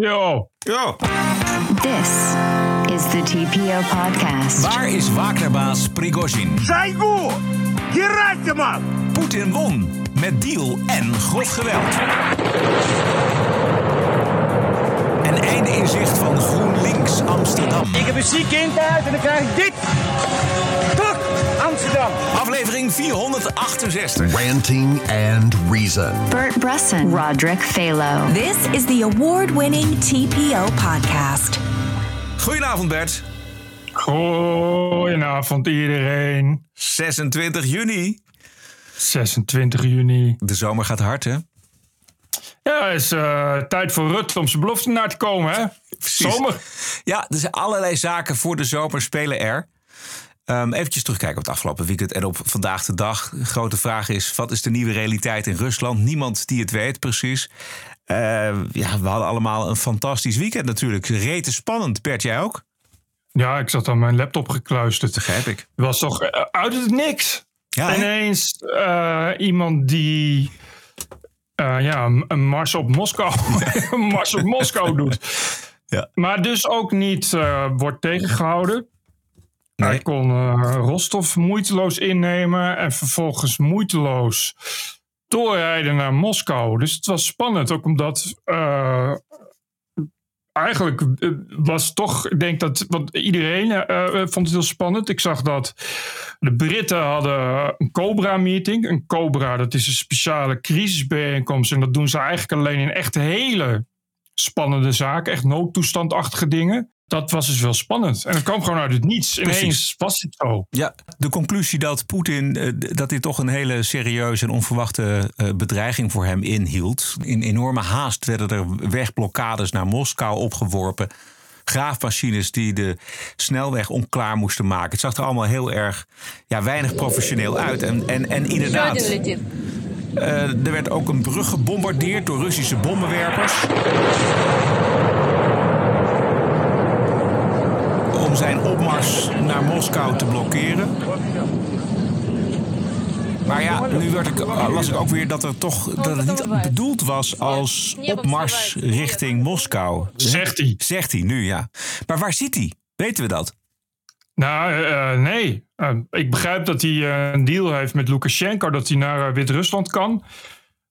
Yo. Yo. This is the TPO podcast. Waar is Wagnerbaas Prigozhin? hem Gerasimov! Poetin won met deal en grof geweld. Een einde inzicht van GroenLinks Amsterdam. Ik heb een ziek kind uit en dan krijg ik dit. Amsterdam. Aflevering 468. Ranting and Reason. Bert Bresson, Roderick Phalo. This is the award winning TPO podcast. Goedenavond Bert. Goedenavond iedereen. 26 juni. 26 juni. De zomer gaat hard hè? Ja, het is eh, tijd voor Rutte om zijn belofte naar te komen, hè? Zomer. Ja, er zijn allerlei zaken voor de zomer spelen er. Um, eventjes terugkijken op het afgelopen weekend en op vandaag de dag. De grote vraag is, wat is de nieuwe realiteit in Rusland? Niemand die het weet precies. Uh, ja, we hadden allemaal een fantastisch weekend natuurlijk. Rete spannend. Bert, jij ook? Ja, ik zat aan mijn laptop gekluisterd. Begrijp ik. Het was toch uh, uit het niks. Ja, Ineens uh, iemand die... ja, een mars op Moskou, een mars op Moskou doet. Ja. Maar dus ook niet wordt tegengehouden. Nee. Hij kon uh, Rostov moeiteloos innemen en vervolgens moeiteloos doorrijden naar Moskou. Dus het was spannend, ook omdat uh, eigenlijk uh, was toch, ik denk dat want iedereen vond het heel spannend. Ik zag dat de Britten hadden een Cobra-meeting. Een Cobra, dat is een speciale crisisbijeenkomst en dat doen ze eigenlijk alleen in echt hele spannende zaken, echt noodtoestandachtige dingen dat was dus wel spannend. En het kwam gewoon uit het niets. Ineens Precies. was het zo. Ja, de conclusie dat Poetin, uh, dat dit toch een hele serieuze en onverwachte uh, bedreiging voor hem inhield. In enorme haast werden er wegblokkades naar Moskou opgeworpen. Graafmachines die de snelweg onklaar moesten maken. Het zag er allemaal heel erg ja, weinig professioneel uit. En, en, en inderdaad. Uh, er werd ook een brug gebombardeerd door Russische bommenwerpers. Om zijn opmars naar Moskou te blokkeren. Maar ja, nu werd ik, las ik ook weer dat, er toch, dat het niet bedoeld was als opmars richting Moskou. Zegt hij. Zegt hij nu, ja. Maar waar zit hij? Weten we dat? Nou, uh, nee. Uh, ik begrijp dat hij uh, een deal heeft met Lukashenko dat hij naar Wit-Rusland kan.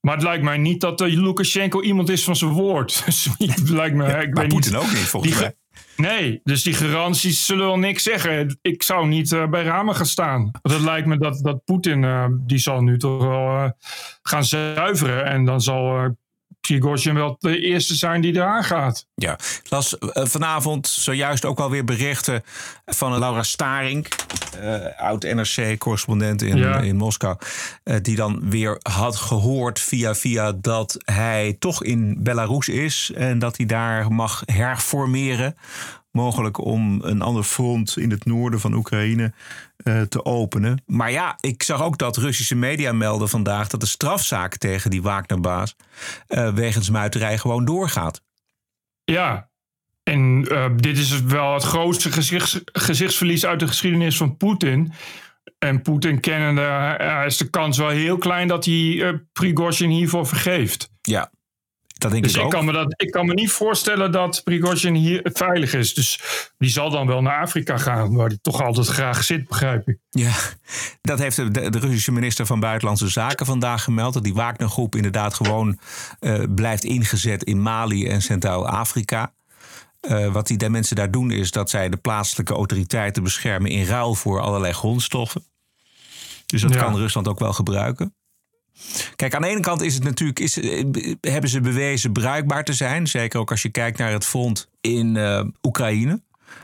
Maar het lijkt mij niet dat Lukashenko iemand is van zijn woord. Dus het lijkt me, ja, ik maar weet Poetin niet, ook niet, volgens mij. Nee, dus die garanties zullen wel niks zeggen. Ik zou niet uh, bij ramen gaan staan. Want het lijkt me dat, dat Poetin, uh, die zal nu toch wel uh, gaan zuiveren. En dan zal Prigozhin wel de eerste zijn die eraan gaat. Ja, las vanavond zojuist ook alweer berichten van Laura Staring, oud-NRC-correspondent in, ja. in Moskou. die dan weer had gehoord via via dat hij toch in Belarus is en dat hij daar mag herformeren. Mogelijk om een ander front in het noorden van Oekraïne uh, te openen. Maar ja, ik zag ook dat Russische media melden vandaag dat de strafzaak tegen die Wagnerbaas uh, wegens muiterij gewoon doorgaat. Ja, en uh, dit is wel het grootste gezichts, gezichtsverlies uit de geschiedenis van Poetin. En Poetin kennende is de kans wel heel klein dat hij Prigozhin hiervoor vergeeft. Ja, dat denk dus ik ook. Kan me dat, ik kan me niet voorstellen dat Prigozhin hier veilig is. Dus die zal dan wel naar Afrika gaan, waar hij toch altijd graag zit, begrijp ik. Ja, dat heeft de, de Russische minister van Buitenlandse Zaken vandaag gemeld. Dat die Wagner-groep inderdaad gewoon uh, blijft ingezet in Mali en Centraal-Afrika. Uh, wat die mensen daar doen is dat zij de plaatselijke autoriteiten beschermen in ruil voor allerlei grondstoffen. Dus dat Ja. kan Rusland ook wel gebruiken. Kijk, aan de ene kant is het natuurlijk, is, eh, hebben ze bewezen bruikbaar te zijn. Zeker ook als je kijkt naar het front in eh, Oekraïne.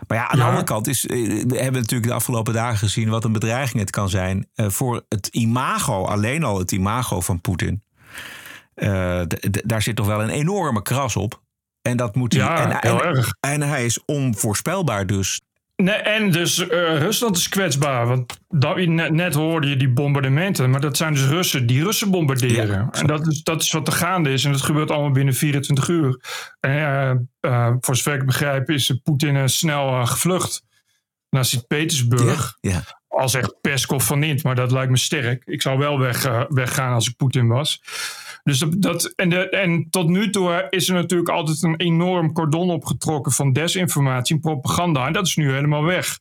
Maar ja, aan de Ja. andere kant is, eh, we hebben natuurlijk de afgelopen dagen gezien wat een bedreiging het kan zijn eh, voor het imago, alleen al het imago van Poetin. Eh, daar zit toch wel een enorme kras op. En dat moet hij. Ja, en, heel en, erg. en hij is onvoorspelbaar dus. Nee, en dus eh, Rusland is kwetsbaar. Want dat, net, net hoorde je die bombardementen. Maar dat zijn dus Russen die Russen bombarderen. Ja, en dat is, dat is wat er gaande is. En dat gebeurt allemaal binnen 24 uur. En eh, voor zover ik begrijp is Poetin snel gevlucht naar Sint-Petersburg. Ja, Al zegt Peskov van niet, maar dat lijkt me sterk. Ik zou wel weg, weggaan als ik Poetin was. Dus dat, en, de, en tot nu toe is er natuurlijk altijd een enorm cordon opgetrokken van desinformatie en propaganda. En dat is nu helemaal weg.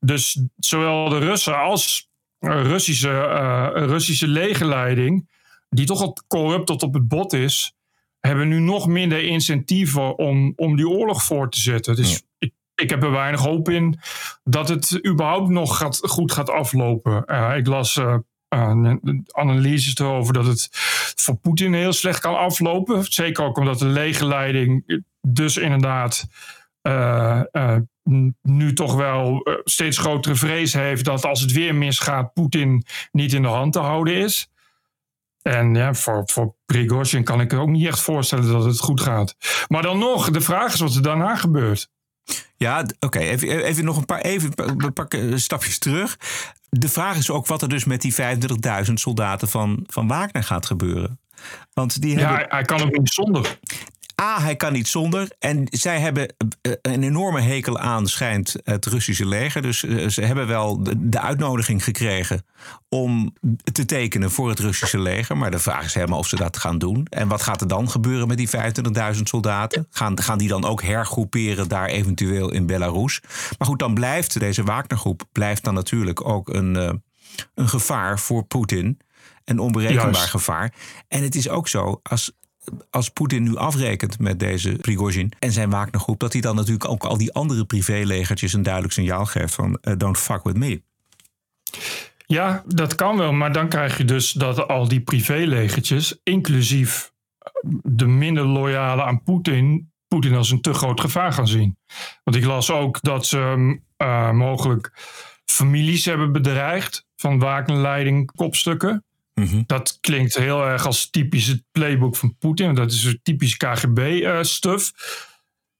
Dus zowel de Russen als uh, Russische, uh, Russische legerleiding, die toch al corrupt tot op het bot is, hebben nu nog minder incentieven om, om die oorlog voor te zetten. Dus ik, ik heb er weinig hoop in dat het überhaupt nog gaat, goed gaat aflopen. Uh, ik las uh, analyses erover dat het voor Poetin heel slecht kan aflopen. Zeker ook omdat de legerleiding dus inderdaad nu toch wel steeds grotere vrees heeft dat als het weer misgaat, Poetin niet in de hand te houden is. En ja, voor, voor Prigozhin kan ik er ook niet echt voorstellen dat het goed gaat. Maar dan nog, de vraag is wat er daarna gebeurt. Ja, oké. Even, even nog een paar, even een paar stapjes terug. De vraag is ook wat er dus met die 25.000 soldaten van, van Wagner gaat gebeuren. Want die ja, hebben... hij kan ook niet zonder. A, hij kan niet zonder. En zij hebben een enorme hekel aan, schijnt het Russische leger. Dus ze hebben wel de uitnodiging gekregen om te tekenen voor het Russische leger. Maar de vraag is helemaal of ze dat gaan doen. En wat gaat er dan gebeuren met die 25.000 soldaten? Gaan, gaan die dan ook hergroeperen daar eventueel in Belarus? Maar goed, dan blijft deze Wagnergroep blijft dan natuurlijk ook een, een gevaar voor Poetin. Een onberekenbaar Juist. gevaar. En het is ook zo, als als Poetin nu afrekent met deze Prigozhin en zijn Wagnergroep, dat hij dan natuurlijk ook al die andere privélegertjes een duidelijk signaal geeft van uh, don't fuck with me. Ja, dat kan wel, maar dan krijg je dus dat al die privélegertjes, inclusief de minder loyale aan Poetin, Poetin als een te groot gevaar gaan zien. Want ik las ook dat ze uh, mogelijk families hebben bedreigd van Wagnerleiding kopstukken. -hmm. Dat klinkt heel erg als typisch het playbook van Poetin. Dat is een typisch KGB-stuff.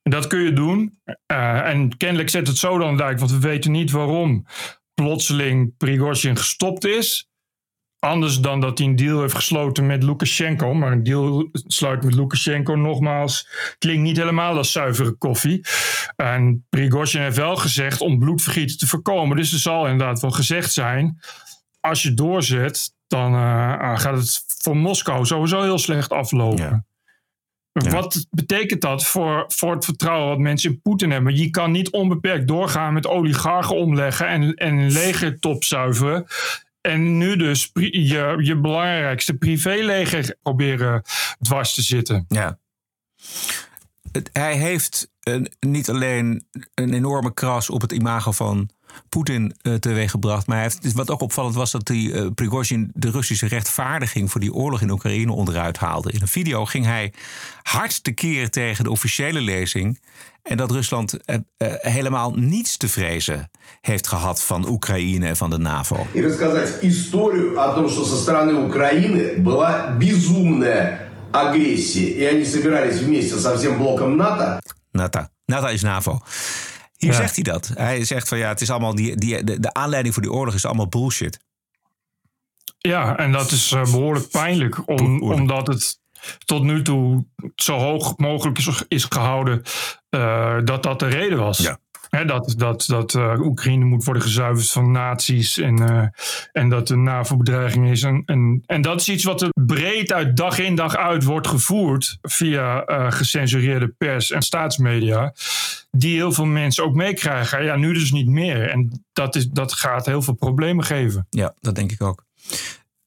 Uh, dat kun je doen. Uh, en kennelijk zet het zo dan duidelijk, want we weten niet waarom plotseling Prigozhin gestopt is. Anders dan dat hij een deal heeft gesloten met Lukashenko. Maar een deal sluiten met Lukashenko nogmaals klinkt niet helemaal als zuivere koffie. En Prigozhin heeft wel gezegd om bloedvergieten te voorkomen. Dus er zal inderdaad wel gezegd zijn. Als je doorzet, dan uh, gaat het voor Moskou sowieso heel slecht aflopen. Ja. Ja. Wat betekent dat voor, voor het vertrouwen wat mensen in Poetin hebben? Je kan niet onbeperkt doorgaan met oligarchen omleggen en, en legertop zuiveren. En nu dus je, je belangrijkste privéleger proberen dwars te zitten. Ja. Het, hij heeft een, niet alleen een enorme kras op het imago van Poetin uh, teweeggebracht. Maar hij heeft, wat ook opvallend was dat die, uh, Prigozhin de Russische rechtvaardiging voor die oorlog in Oekraïne onderuit haalde. In een video ging hij hard tekeer tegen de officiële lezing. En dat Rusland uh, helemaal niets te vrezen heeft gehad van Oekraïne en van de NAVO. И рассказать историю о том, что со стороны Украины была безумная агрессия. И они собирались вместе со всем блоком НАТО. NATO. NATO is NAVO. Hier ja. zegt hij dat. Hij zegt van ja, het is allemaal die, die, de, de aanleiding voor die oorlog is allemaal bullshit. Ja, en dat is uh, behoorlijk pijnlijk, om, omdat het tot nu toe zo hoog mogelijk is, is gehouden uh, dat dat de reden was. Ja. He, dat dat, dat uh, Oekraïne moet worden gezuiverd van nazi's en, uh, en dat een NAVO-bedreiging is. En, en, dat is iets wat er breed uit dag in dag uit wordt gevoerd via uh, gecensureerde pers en staatsmedia. Die heel veel mensen ook meekrijgen. Ja, nu dus niet meer. En dat, is, dat gaat heel veel problemen geven. Ja, dat denk ik ook.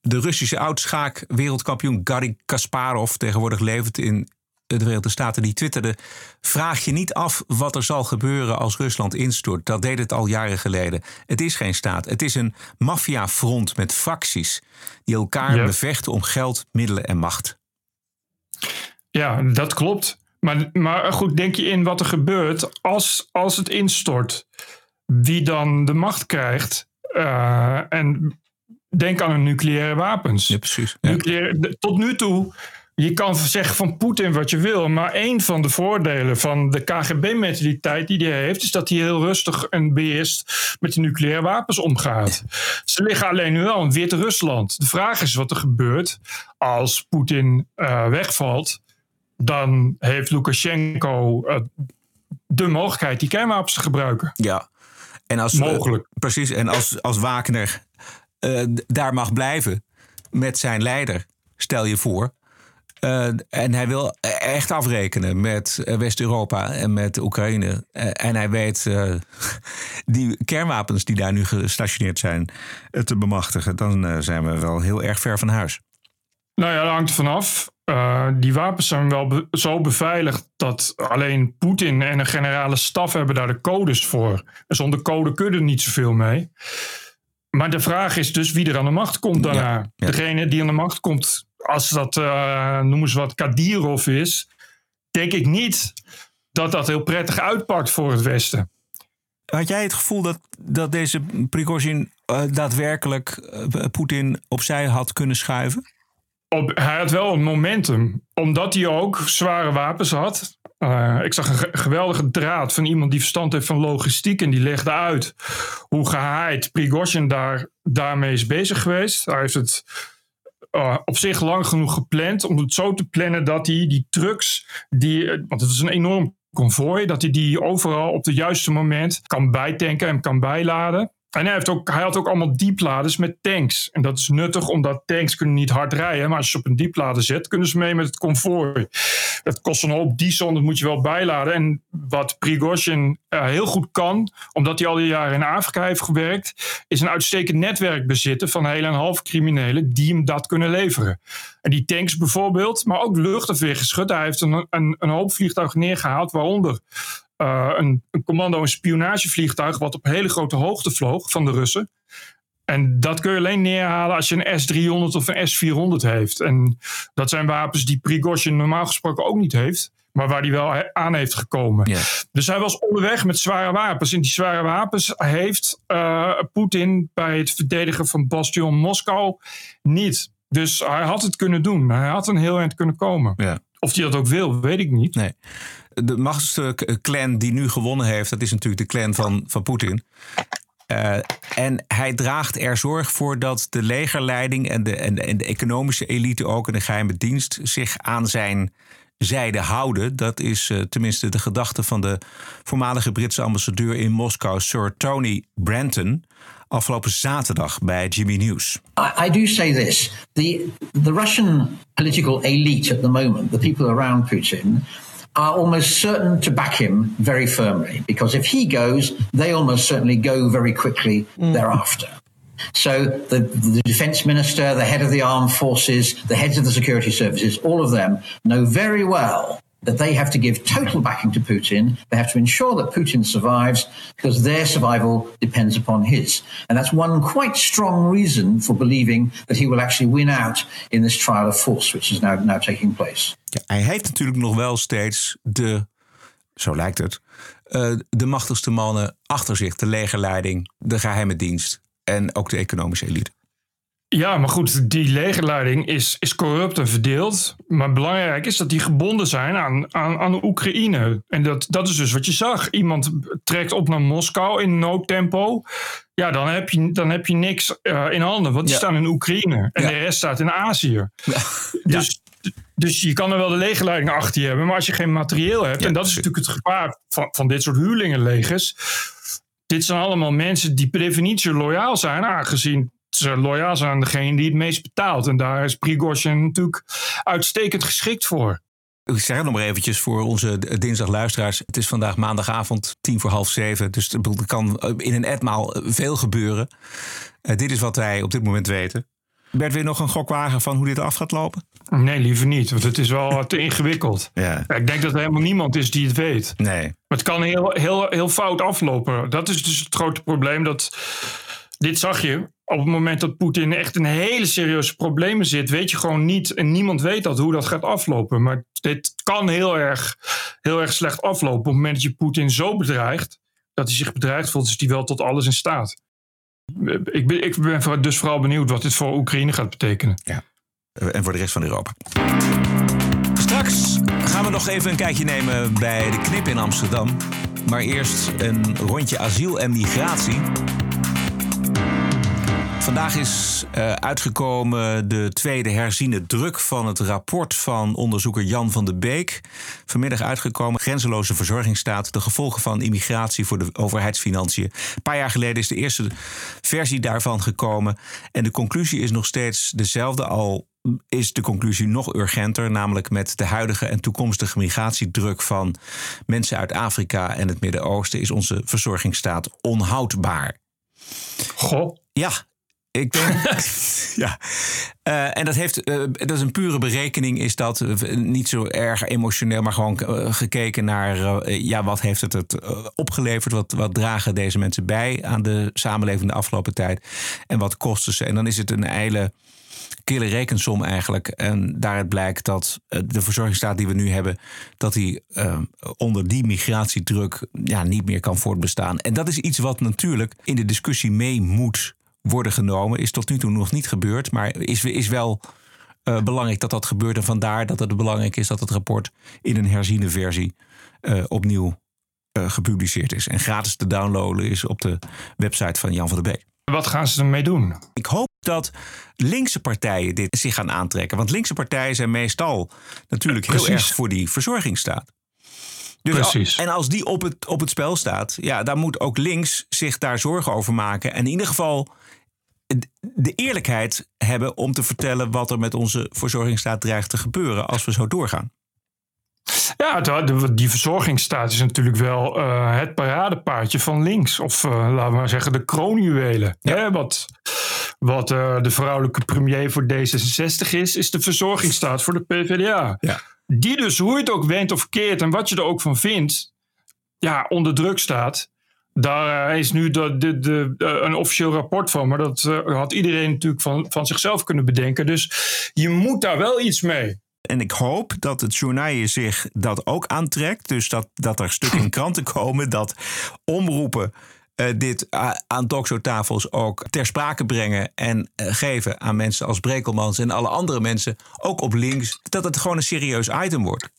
De Russische oudschaak-wereldkampioen Garry Kasparov, tegenwoordig levend in de Verenigde Staten, die twitterde: Vraag je niet af wat er zal gebeuren als Rusland instort. Dat deed het al jaren geleden. Het is geen staat. Het is een maffiafront met facties die elkaar bevechten om geld, middelen en macht. Ja, dat klopt. Maar, maar goed, denk je in wat er gebeurt als, als het instort? Wie dan de macht krijgt? Uh, en denk aan de nucleaire wapens. Ja, precies. Ja. Nucleaire, tot nu toe je kan zeggen van Poetin wat je wil, maar een van de voordelen van de KGB-mentaliteit die hij heeft, is dat hij heel rustig en beheerst met de nucleaire wapens omgaat. Ze liggen alleen nu wel in Wit-Rusland. De vraag is wat er gebeurt als Poetin uh, wegvalt. Dan heeft Lukashenko uh, de mogelijkheid die kernwapens te gebruiken. Ja, en als, mogelijk. Uh, precies. En als, als Wagner daar mag blijven met zijn leider, stel je voor en hij wil echt afrekenen met West-Europa en met Oekraïne. Uh, en hij weet die kernwapens die daar nu gestationeerd zijn te bemachtigen. Dan zijn we wel heel erg ver van huis. Nou ja, dat hangt er vanaf. Uh, die wapens zijn wel be zo beveiligd dat alleen Poetin en een generale staf hebben daar de codes voor. En zonder code kunnen niet zoveel mee. Maar de vraag is dus wie er aan de macht komt daarna. Ja, ja. Degene die aan de macht komt, als dat, uh, noemen ze wat, Kadirov is, denk ik niet dat dat heel prettig uitpakt voor het Westen. Had jij het gevoel dat, dat deze Prigozhin uh, daadwerkelijk Poetin opzij had kunnen schuiven? op, hij had wel een momentum. Omdat hij ook zware wapens had. Uh, ik zag een geweldige draad van iemand die verstand heeft van logistiek. En die legde uit hoe gehaaid Prigozhin daar, daarmee is bezig geweest. Hij heeft het uh, op zich lang genoeg gepland. Om het zo te plannen dat hij die trucks. Die, want het is een enorm konvooi. Dat hij die overal op het juiste moment kan bijtanken en kan bijladen. En hij, heeft ook, hij had ook allemaal diepladers met tanks. En dat is nuttig, omdat tanks kunnen niet hard rijden. Maar als je ze op een dieplader zet, kunnen ze mee met het konvooi. Dat kost een hoop diesel, dat moet je wel bijladen. En wat Prigozhin uh, heel goed kan, omdat hij al die jaren in Afrika heeft gewerkt, is een uitstekend netwerk bezitten van hele en half criminelen die hem dat kunnen leveren. En die tanks bijvoorbeeld, maar ook luchtafweergeschut. Hij heeft een, een, een hoop vliegtuigen neergehaald, waaronder uh, een, een, commando- en spionagevliegtuig wat op hele grote hoogte vloog van de Russen. En dat kun je alleen neerhalen als je een S-300 of een S-400 heeft. En dat zijn wapens die Prigozhin normaal gesproken ook niet heeft. Maar waar hij wel aan heeft gekomen. Dus hij was onderweg met zware wapens. En die zware wapens heeft uh, Poetin bij het verdedigen van Bastion Moskou niet. Dus hij had het kunnen doen. Hij had een heel eind kunnen komen. Of hij dat ook wil, weet ik niet. Nee de machtigste clan die nu gewonnen heeft, dat is natuurlijk de clan van, van Poetin. Uh, en hij draagt er zorg voor dat de legerleiding en de, en, de, en de economische elite ook en de geheime dienst zich aan zijn zijde houden. Dat is uh, tenminste de gedachte van de voormalige Britse ambassadeur in Moskou, Sir Tony Branton, afgelopen zaterdag bij Jimmy News. I, I do say this: the the Russian political elite at the moment, the people around Putin. Are almost certain to back him very firmly because if he goes, they almost certainly go very quickly mm. thereafter. So the, the defense minister, the head of the armed forces, the heads of the security services, all of them know very well that they have to give total backing to Putin. They have to ensure that Putin survives because their survival depends upon his. And that's one quite strong reason for believing that he will actually win out in this trial of force, which is now, now taking place. Hij heeft natuurlijk nog wel steeds de, zo lijkt het, uh, de machtigste mannen achter zich. De legerleiding, de geheime dienst en ook de economische elite. Ja, maar goed, die legerleiding is, is corrupt en verdeeld. Maar belangrijk is dat die gebonden zijn aan, aan, aan Oekraïne. En dat, dat is dus wat je zag. Iemand trekt op naar Moskou in noodtempo. Ja, dan heb je, dan heb je niks uh, in handen, want die ja. staan in Oekraïne. En ja. de rest staat in Azië. Ja. Dus, dus je kan er wel de legerleiding achter je hebben. Maar als je geen materieel hebt, en dat is natuurlijk het gevaar van, van dit soort huurlingenlegers. Dit zijn allemaal mensen die per definitie loyaal zijn, aangezien ze loyaal zijn aan degene die het meest betaalt. En daar is Prigozhin natuurlijk uitstekend geschikt voor. Ik zeg het nog maar eventjes voor onze dinsdagluisteraars. Het is vandaag maandagavond, tien voor half zeven. Dus er kan in een etmaal veel gebeuren. Uh, dit is wat wij op dit moment weten. Bert, weer nog een gokwagen van hoe dit af gaat lopen? Nee, liever niet. Want het is wel te ingewikkeld. Ja. Ik denk dat er helemaal niemand is die het weet. Nee. Maar het kan heel, heel, heel fout aflopen. Dat is dus het grote probleem. Dat, dit zag je op het moment dat Poetin echt in hele serieuze problemen zit, weet je gewoon niet, en niemand weet dat, hoe dat gaat aflopen. Maar dit kan heel erg, heel erg slecht aflopen. Op het moment dat je Poetin zo bedreigt, dat hij zich bedreigd voelt, is hij wel tot alles in staat. Ik ben, ik ben dus vooral benieuwd wat dit voor Oekraïne gaat betekenen. Ja, en voor de rest van Europa. Straks gaan we nog even een kijkje nemen bij de Knip in Amsterdam. Maar eerst een rondje asiel en migratie. Vandaag is uh, uitgekomen de tweede herziene druk van het rapport van onderzoeker Jan van de Beek. Vanmiddag uitgekomen Grenzeloze Verzorgingsstaat, de gevolgen van immigratie voor de overheidsfinanciën. Een paar jaar geleden is de eerste versie daarvan gekomen. En de conclusie is nog steeds dezelfde, al is de conclusie nog urgenter, namelijk met de huidige en toekomstige migratiedruk van mensen uit Afrika en het Midden-Oosten is onze verzorgingsstaat onhoudbaar. Goh. Ja, ik denk. ja. Uh, en dat heeft. Uh, dat is een pure berekening. Is dat uh, niet zo erg emotioneel, maar gewoon gekeken naar. ja, wat heeft het, het opgeleverd? Wat, wat dragen deze mensen bij aan de samenleving de afgelopen tijd? En wat kosten ze? En dan is het een eile kille rekensom eigenlijk. En daaruit blijkt dat de verzorgingsstaat die we nu hebben, dat die onder die migratiedruk ja, niet meer kan voortbestaan. En dat is iets wat natuurlijk in de discussie mee moet worden genomen. Is tot nu toe nog niet gebeurd, maar is, is wel uh, belangrijk dat dat gebeurt. En vandaar dat het belangrijk is dat het rapport in een herziene versie uh, opnieuw uh, gepubliceerd is. En gratis te downloaden is op de website van Jan van der Beek. Wat gaan ze ermee doen? Ik hoop dat linkse partijen dit zich gaan aantrekken. Want linkse partijen zijn meestal natuurlijk heel Precies. erg voor die verzorgingsstaat. Dus Precies. al- en als die op het, op het spel staat, ja, dan moet ook links zich daar zorgen over maken. En in ieder geval de eerlijkheid hebben om te vertellen wat er met onze verzorgingsstaat dreigt te gebeuren als we zo doorgaan. Ja, die verzorgingsstaat is natuurlijk wel eh, het paradepaardje van links. Of eh, laten we maar zeggen de kroonjuwelen. Hè, wat wat eh, de vrouwelijke premier voor D66 is, is de verzorgingsstaat voor de PvdA. Ja. Die dus, hoe je het ook wendt of keert en wat je er ook van vindt, ja, onder druk staat. Daar eh, is nu de, de, de, eh, een officieel rapport van, maar dat eh, had iedereen natuurlijk van, van zichzelf kunnen bedenken. Dus je moet daar wel iets mee. En ik hoop dat het journaal zich dat ook aantrekt. Dus dat, dat er stukken in kranten komen dat omroepen eh, dit aan talkshowtafels ook ter sprake brengen en eh, geven aan mensen als Brekelmans en alle andere mensen, ook op links, dat het gewoon een serieus item wordt.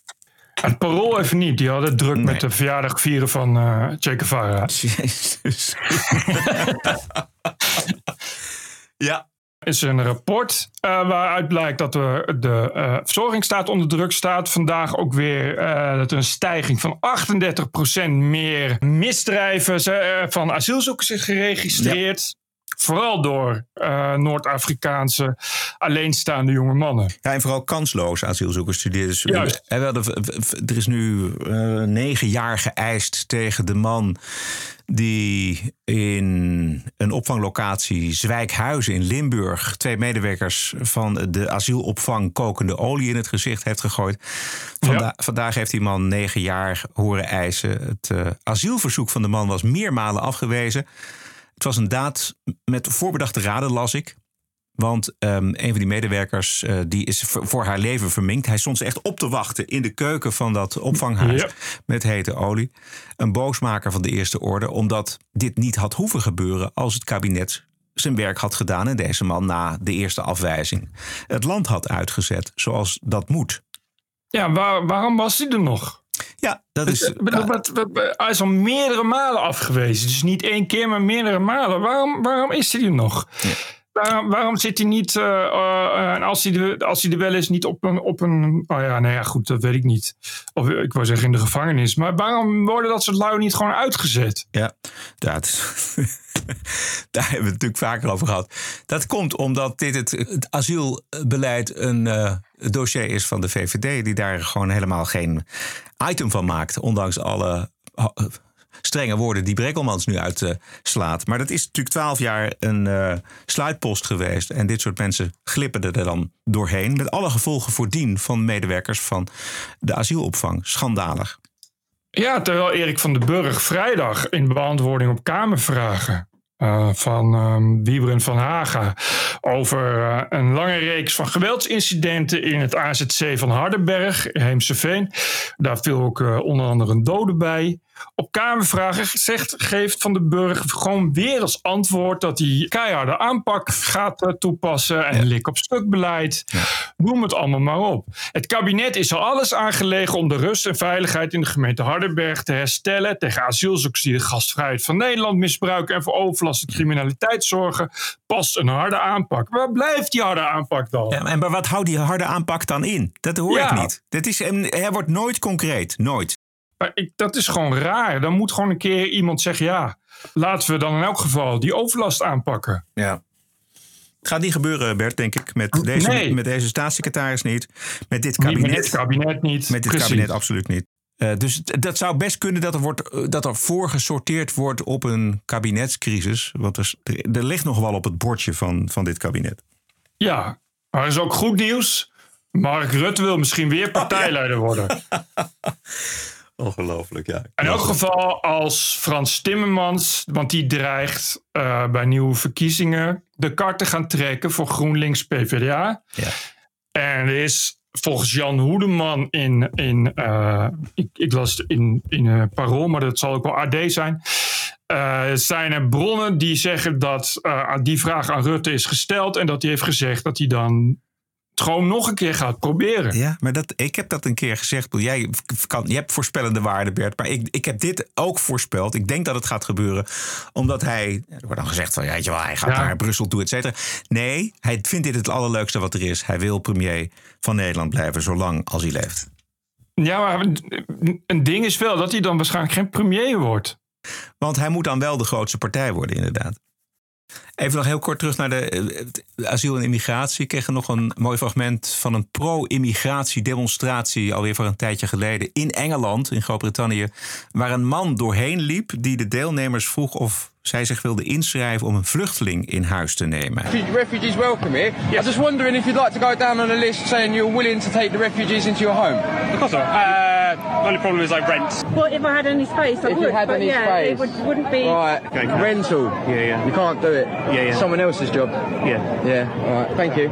Het parool even niet, die hadden druk Nee. met de verjaardag vieren van eh Che Guevara. Jezus. ja. Is een rapport eh, waaruit blijkt dat de, de eh, verzorgingsstaat onder druk staat. Vandaag ook weer eh, dat er een stijging van 38% meer misdrijven van asielzoekers is geregistreerd. Vooral door Noord-Afrikaanse alleenstaande jonge mannen. Ja, en vooral kansloze asielzoekers. Dus, Juist. Er is nu negen jaar geëist tegen de man die in een opvanglocatie Zwijkhuizen in Limburg twee medewerkers van de asielopvang kokende olie in het gezicht heeft gegooid. Vanda- Vandaag heeft die man negen jaar horen eisen. Het eh, asielverzoek van de man was meermalen afgewezen. Het was een daad met voorbedachte raden, las ik. Want ehm, een van die medewerkers eh, die is voor haar leven verminkt. Hij stond ze echt op te wachten in de keuken van dat opvanghuis Ja. met hete olie. Een boosmaker van de eerste orde, omdat dit niet had hoeven gebeuren als het kabinet zijn werk had gedaan en deze man na de eerste afwijzing het land had uitgezet zoals dat moet. Ja, waar- waarom was hij er nog? Ja, dat is. Wat- wat- wat- hij is al meerdere malen afgewezen. Dus niet één keer, maar meerdere malen. Waarom, waarom is hij er nog? Waarom, waarom zit hij niet, eh, eh, als hij, er, als hij er wel is, niet op een, op een. Oh ja, nou ja, goed, dat weet ik niet. Of ik wou zeggen in de gevangenis. Maar waarom worden dat soort lui niet gewoon uitgezet? Ja, dat, daar hebben we het natuurlijk vaker over gehad. Dat komt omdat dit het, asielbeleid een eh, dossier is van de VVD, die daar gewoon helemaal geen item van maakt, ondanks alle strenge woorden die Brekkelmans nu uitslaat. maar dat is natuurlijk twaalf jaar een eh, sluitpost geweest. En dit soort mensen glippen er dan doorheen. Met alle gevolgen voor dien van medewerkers van de asielopvang. Schandalig. Ja, terwijl Erik van den Burg vrijdag in beantwoording op Kamervragen eh, van ehm Wiebren van Haga over eh, een lange reeks van geweldsincidenten in het AZC van Hardenberg, Heemseveen. Daar viel ook eh, onder andere een dode bij. Op Kamervragen zegt, geeft Van den Burg gewoon weer als antwoord dat hij keiharde aanpak gaat eh, toepassen en lik op stuk beleid. Noem het allemaal maar op. Het kabinet is er alles aangelegen om de rust en veiligheid in de gemeente Hardenberg te herstellen. Tegen asielzoekers die de gastvrijheid van Nederland misbruiken en voor overlast en criminaliteit zorgen. Past een harde aanpak. Waar blijft die harde aanpak dan? Ja, en maar wat houdt die harde aanpak dan in? Dat hoor ik niet. Dat is, hij wordt nooit concreet. Nooit. Maar ik, dat is gewoon raar. Dan moet gewoon een keer iemand zeggen: ja, laten we dan in elk geval die overlast aanpakken. Ja. Het gaat niet gebeuren, Bert, denk ik. Met deze, Nee. met deze staatssecretaris niet. Met dit Niet kabinet. met dit kabinet niet. Met dit Precies. kabinet absoluut niet. Eh, dus dat zou best kunnen dat er, wordt, eh, dat er voorgesorteerd wordt op een kabinetscrisis. Want er, ligt nog wel op het bordje van, van dit kabinet. Ja, maar er is ook goed nieuws. Mark Rutte wil misschien Oh, weer partijleider worden. Ongelooflijk, ja. In elk geval als Frans Timmermans, want die dreigt eh, bij nieuwe verkiezingen de kart te gaan trekken voor GroenLinks PvdA. Ja. En er is volgens Jan Hoedeman in, in eh, ik, ik las in, in eh, Parool, maar dat zal ook wel AD zijn. eh, zijn er bronnen die zeggen dat eh, die vraag aan Rutte is gesteld en dat hij heeft gezegd dat hij dan het gewoon nog een keer gaat proberen. Ja, maar dat, ik heb dat een keer gezegd. Jij, kan, je hebt voorspellende waarde, Bert. Maar ik, ik heb dit ook voorspeld. Ik denk dat het gaat gebeuren. Omdat hij. Er wordt dan gezegd van. Ja, weet je wel, hij gaat Ja. naar Brussel toe, et cetera. Nee, hij vindt dit het allerleukste wat er is. Hij wil premier van Nederland blijven. Zolang als hij leeft. Ja, maar een ding is wel dat hij dan waarschijnlijk geen premier wordt. Want hij moet dan wel de grootste partij worden, inderdaad. Even nog heel kort terug naar de eh, asiel en immigratie. Ik kreeg nog een mooi fragment van een pro-immigratie-demonstratie. alweer voor een tijdje geleden. in Engeland, in Groot-Brittannië. waar een man doorheen liep die de deelnemers vroeg of zij zich wilden inschrijven. om een vluchteling in huis te nemen. Refugees welcome here. I was just wondering if you'd like to go down on a list saying you're willing to take the refugees into your home. Of course not. Uh, only problem is I rent. Well, if I had any space, I If you would. had but any yeah, space. it would, wouldn't be. Right, Okay, rental. Yeah, yeah. You can't do it. Yeah, yeah. Someone else's job. Yeah. Yeah, alright, thank you.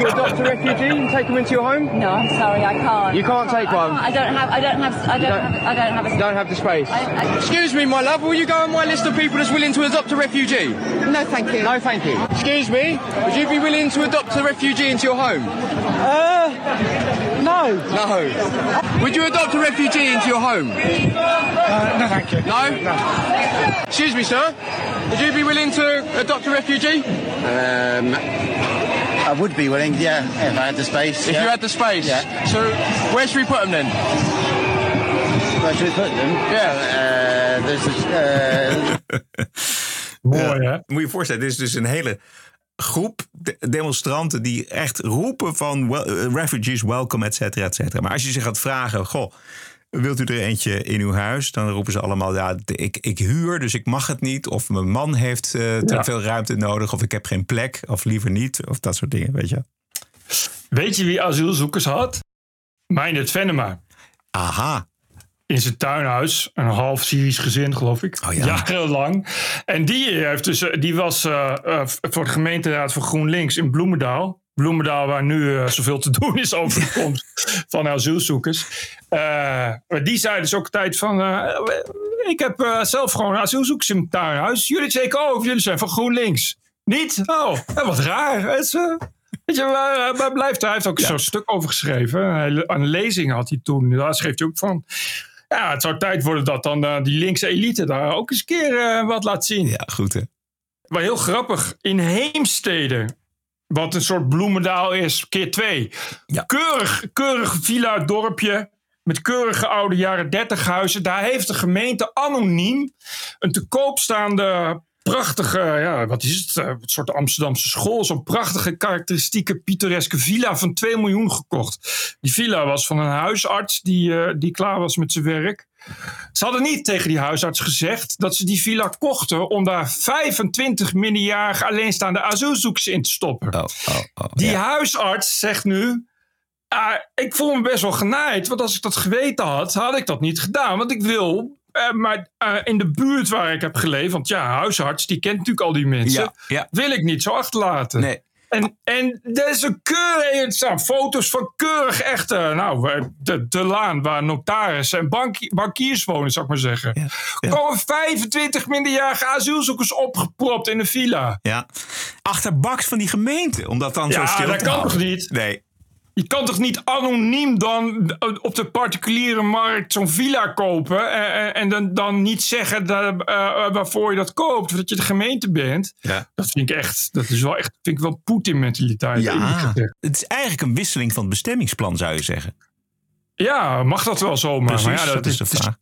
You adopt a refugee and take them into your home, No, I'm sorry, I can't. You can't take one? I don't have. I don't have. I don't. don't- have, I don't have a. you don't have the space. I- I- Excuse me, my love, will you go on my list of people that's willing to adopt a refugee? no, thank you. No, thank you. Excuse me, would you be willing to adopt a refugee into your home? Uh, no. No. Would you adopt a refugee into your home? no, thank you. No? Excuse me, sir. Would you be willing to adopt a refugee? Um, I would be willing, yeah, if I had the space. If yeah. you had the space. Yeah. So where should we put them then? Where should we put them? Yeah. Uh, there's a, uh, Mooi, hè? Moet je je voorstellen, dit is dus een hele groep de- demonstranten die echt roepen van eh, refugees welcome, et cetera, et cetera. Maar als je ze gaat vragen, goh, wilt u er eentje in uw huis? Dan roepen ze allemaal, ja, ik, ik huur, dus ik mag het niet. Of mijn man heeft eh, te Ja. veel ruimte nodig, of ik heb geen plek, of liever niet, of dat soort dingen, weet je. Weet je wie asielzoekers had? Meindert Venema. Aha, In zijn tuinhuis. Een half Syrisch gezin, geloof ik. Oh ja. Jarenlang. En die, heeft dus, eh, die was eh, eh, voor de gemeenteraad van GroenLinks in Bloemendaal. Bloemendaal, waar nu zoveel te doen is over de komst van asielzoekers. Maar die zei dus ook tijd van... ik heb zelf gewoon asielzoekers in mijn tuinhuis. Jullie zeker ook, jullie zijn van GroenLinks. Niet? Oh, wat raar. Het is, Weet je, waar, waar blijft hij? Heeft ook zo'n stuk over geschreven. Een lezing had hij toen. Daar schreef hij ook van. Ja, het zou tijd worden dat dan eh, die linkse elite daar ook eens een keer eh, wat laat zien. ja, goed hè. Maar heel grappig. In Heemstede, wat een soort Bloemendaal is, keer twee. Ja. Keurig, keurig villa dorpje. Met keurige oude jaren 30 huizen. Daar heeft de gemeente anoniem een te koop staande prachtige, ja, wat is het? Eh, Een soort Amsterdamse school. Zo'n prachtige, karakteristieke, pittoreske villa van 2 miljoen gekocht. Die villa was van een huisarts die, eh, die klaar was met zijn werk. Ze hadden niet tegen die huisarts gezegd dat ze die villa kochten om daar 25 minderjarige alleenstaande asielzoekers in te stoppen. Oh, oh, oh, Die ja. huisarts zegt nu. "Ah, ik voel me best wel genaaid, want als ik dat geweten had, had ik dat niet gedaan. Want ik wil. Eh, maar eh, in de buurt waar ik heb geleefd, want ja, huisarts, die kent natuurlijk al die mensen. Ja, ja. Wil ik niet zo achterlaten. Nee. En, en dat is een keurig, het staan foto's van keurig echte, nou, eh, de, de laan waar notarissen en bank, bankiers wonen, zou ik maar zeggen. Er komen 25 minderjarige asielzoekers opgepropt in een villa. Ja. Achterbaks van die gemeente, om dat dan zo Ja, dat kan toch niet? Nee. Je kan toch niet anoniem dan op de particuliere markt zo'n villa kopen en, en- en dan, dan niet zeggen dat, eh, waarvoor je dat koopt, of dat je de gemeente bent. Ja. Dat vind ik echt, dat is wel echt, vind ik wel Poetin-mentaliteit. Ja, het is eigenlijk een wisseling van het bestemmingsplan, zou je zeggen. Ja, mag dat wel zomaar? Precies, maar ja, dat is de vraag.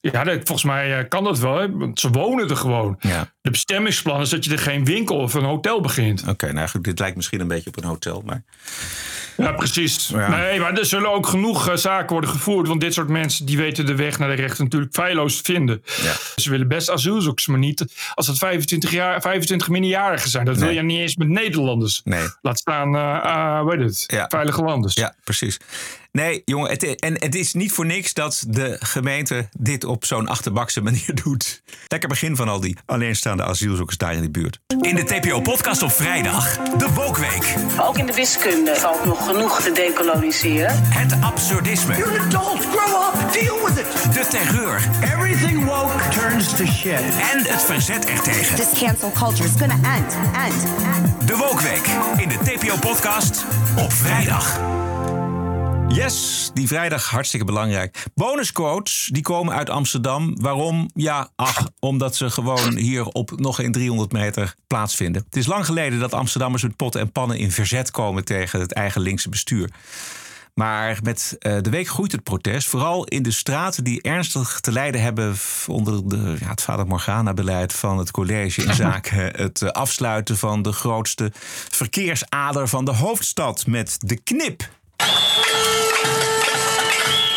Ja, dat, volgens mij eh, kan dat wel, hè, want ze wonen er gewoon. Ja. De bestemmingsplan is dat je er geen winkel of een hotel begint. Oké, nou goed, dit lijkt misschien een beetje op een hotel, maar... Ja, precies. Ja. Nee, maar er zullen ook genoeg eh, zaken worden gevoerd. Want dit soort mensen die weten de weg naar de rechter natuurlijk feilloos te vinden. Ze willen best asielzoekers, maar niet als het 25, jaar, 25 minderjarigen zijn. Dat wil je niet eens met Nederlanders. Nee. Laat staan, eh eh, hoe heet het, Ja. veilige landers. Ja, precies. Nee, jongen, het, en het is niet voor niks dat de gemeente dit op zo'n achterbakse manier doet. Lekker begin van al die alleenstaande asielzoekers daar in de buurt. In de TPO-podcast op vrijdag, de Wokweek. Ook in de wiskunde valt nog genoeg te decoloniseren. Het absurdisme. You're an adult, grow up, deal with it. De terreur. Everything woke turns to shit. En het verzet ertegen. This cancel culture is gonna end, end, end. De Wokweek in de TPO-podcast op vrijdag. Yes, die vrijdag hartstikke belangrijk. Bonusquotes, die komen uit Amsterdam. Waarom? Ja, ach, omdat ze gewoon hier op nog geen 300 meter plaatsvinden. Het is lang geleden dat Amsterdammers met potten en pannen in verzet komen tegen het eigen linkse bestuur. Maar met eh, de week groeit het protest, vooral in de straten die ernstig te lijden hebben onder de, ja, het Vader Morgana-beleid van het college in zaken het eh, afsluiten van de grootste verkeersader van de hoofdstad met de knip.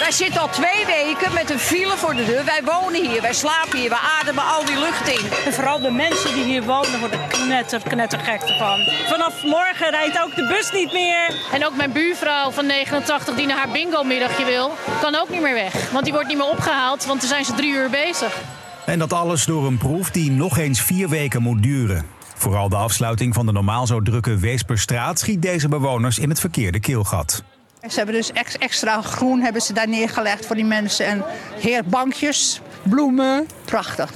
Wij zitten al twee weken met een file voor de deur. Wij wonen hier, wij slapen hier, wij ademen al die lucht in. En vooral de mensen die hier wonen worden knetter, knettergek ervan. Vanaf morgen rijdt ook de bus niet meer. En ook mijn buurvrouw van 89 die naar haar bingo-middagje wil, kan ook niet meer weg. Want die wordt niet meer opgehaald, want dan zijn ze drie uur bezig. En dat alles door een proef die nog eens vier weken moet duren. Vooral de afsluiting van de normaal zo drukke Weesperstraat schiet deze bewoners in het verkeerde keelgat. Ze hebben dus ex- extra groen hebben ze daar neergelegd voor die mensen. En heer bankjes, bloemen, prachtig.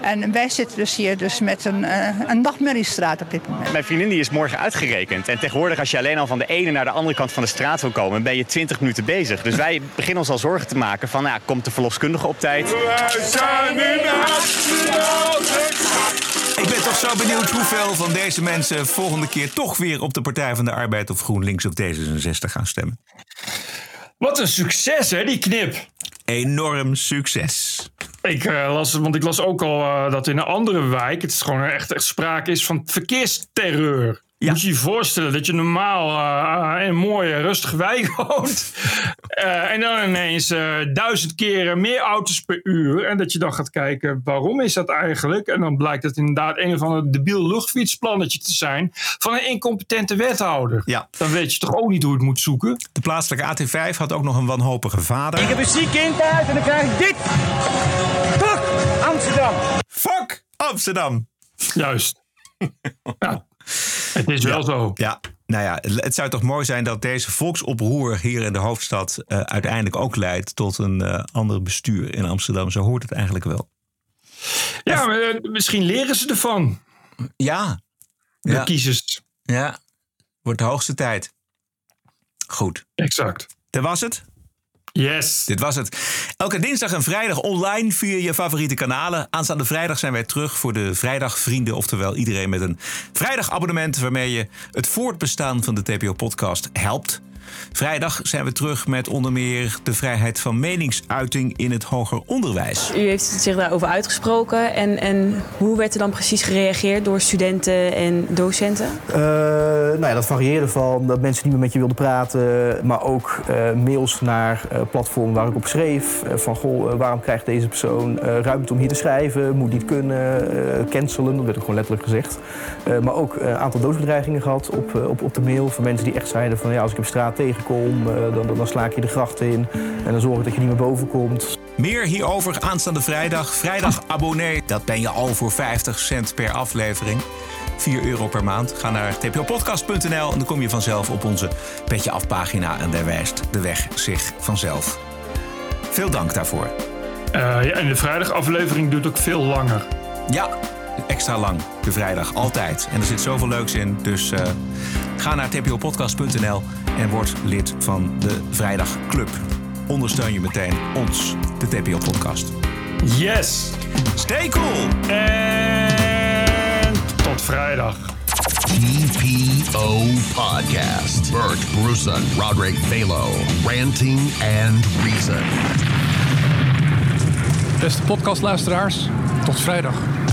En wij zitten dus hier dus met een, eh, een nachtmerriestraat op dit moment. Mijn vriendin die is morgen uitgerekend. En tegenwoordig als je alleen al van de ene naar de andere kant van de straat wil komen... ben je 20 minuten bezig. Dus wij beginnen ons al zorgen te maken van... Ja, komt de verloskundige op tijd? Ik ben toch zo benieuwd hoeveel van deze mensen volgende keer toch weer op de Partij van de Arbeid of GroenLinks of D66 gaan stemmen. Wat een succes, hè, die knip. Enorm succes. Ik uh, las, want ik las ook al uh, dat in een andere wijk het is gewoon echt, echt sprake is van verkeersterreur. Ja. Moet je je voorstellen dat je normaal uh, in een mooie, rustige wijk woont. Uh, en dan ineens uh, duizend keren meer auto's per uur. En dat je dan gaat kijken, waarom is dat eigenlijk? En dan blijkt het inderdaad een of ander debiel luchtfietsplannetje te zijn van een incompetente wethouder. Ja. Dan weet je toch ook niet hoe je het moet zoeken. De plaatselijke AT5 had ook nog een wanhopige vader. Ik heb een ziek kind thuis en dan krijg ik dit. Fuck Amsterdam. Fuck Amsterdam. Juist. ja. Het is wel ja, zo. Ja, nou ja, het zou toch mooi zijn dat deze volksoproer hier in de hoofdstad uh, uiteindelijk ook leidt tot een uh, ander bestuur in Amsterdam. Zo hoort het eigenlijk wel. Ja, maar, uh, misschien leren ze ervan. Ja. De ja. kiezers. Ja, wordt de hoogste tijd. Goed. Exact. Dat was het. Yes. Dit was het. Elke dinsdag en vrijdag online via je favoriete kanalen. Aanstaande vrijdag zijn wij terug voor de Vrijdagvrienden. Oftewel iedereen met een vrijdagabonnement waarmee je het voortbestaan van de TPO-podcast helpt. Vrijdag zijn we terug met onder meer de vrijheid van meningsuiting in het hoger onderwijs. U heeft zich daarover uitgesproken. En, en hoe werd er dan precies gereageerd door studenten en docenten? Uh, nou ja, dat varieerde van dat mensen niet meer met je wilden praten, maar ook uh, mails naar uh, platformen waar ik op schreef. van goh, waarom krijgt deze persoon ruimte om hier te schrijven? Moet niet kunnen, cancelen, dat werd ook gewoon letterlijk gezegd. maar ook een aantal doodsbedreigingen gehad op, op, op de mail van mensen die echt zeiden van ja, als ik op straat tegenkom, dan, dan, dan sla ik je de gracht in en dan zorg ik dat je niet meer boven komt. Meer hierover aanstaande vrijdag. Vrijdag abonnee, dat ben je al voor 50 cent per aflevering. 4 euro per maand. Ga naar tpopodcast.nl en dan kom je vanzelf op onze Petje Afpagina. En daar wijst de weg zich vanzelf. Veel dank daarvoor. Uh, ja, en de vrijdagaflevering duurt ook veel langer. Ja, extra lang. De vrijdag, altijd. En er zit zoveel leuks in. Dus uh, ga naar tpopodcast.nl en word lid van de Vrijdagclub. Ondersteun je meteen ons, de TPO-podcast. Yes! Stay cool! En tot vrijdag. TPO Podcast. Bert Bruson, Roderick Balo. Ranting and Reason. Beste podcastluisteraars, tot vrijdag.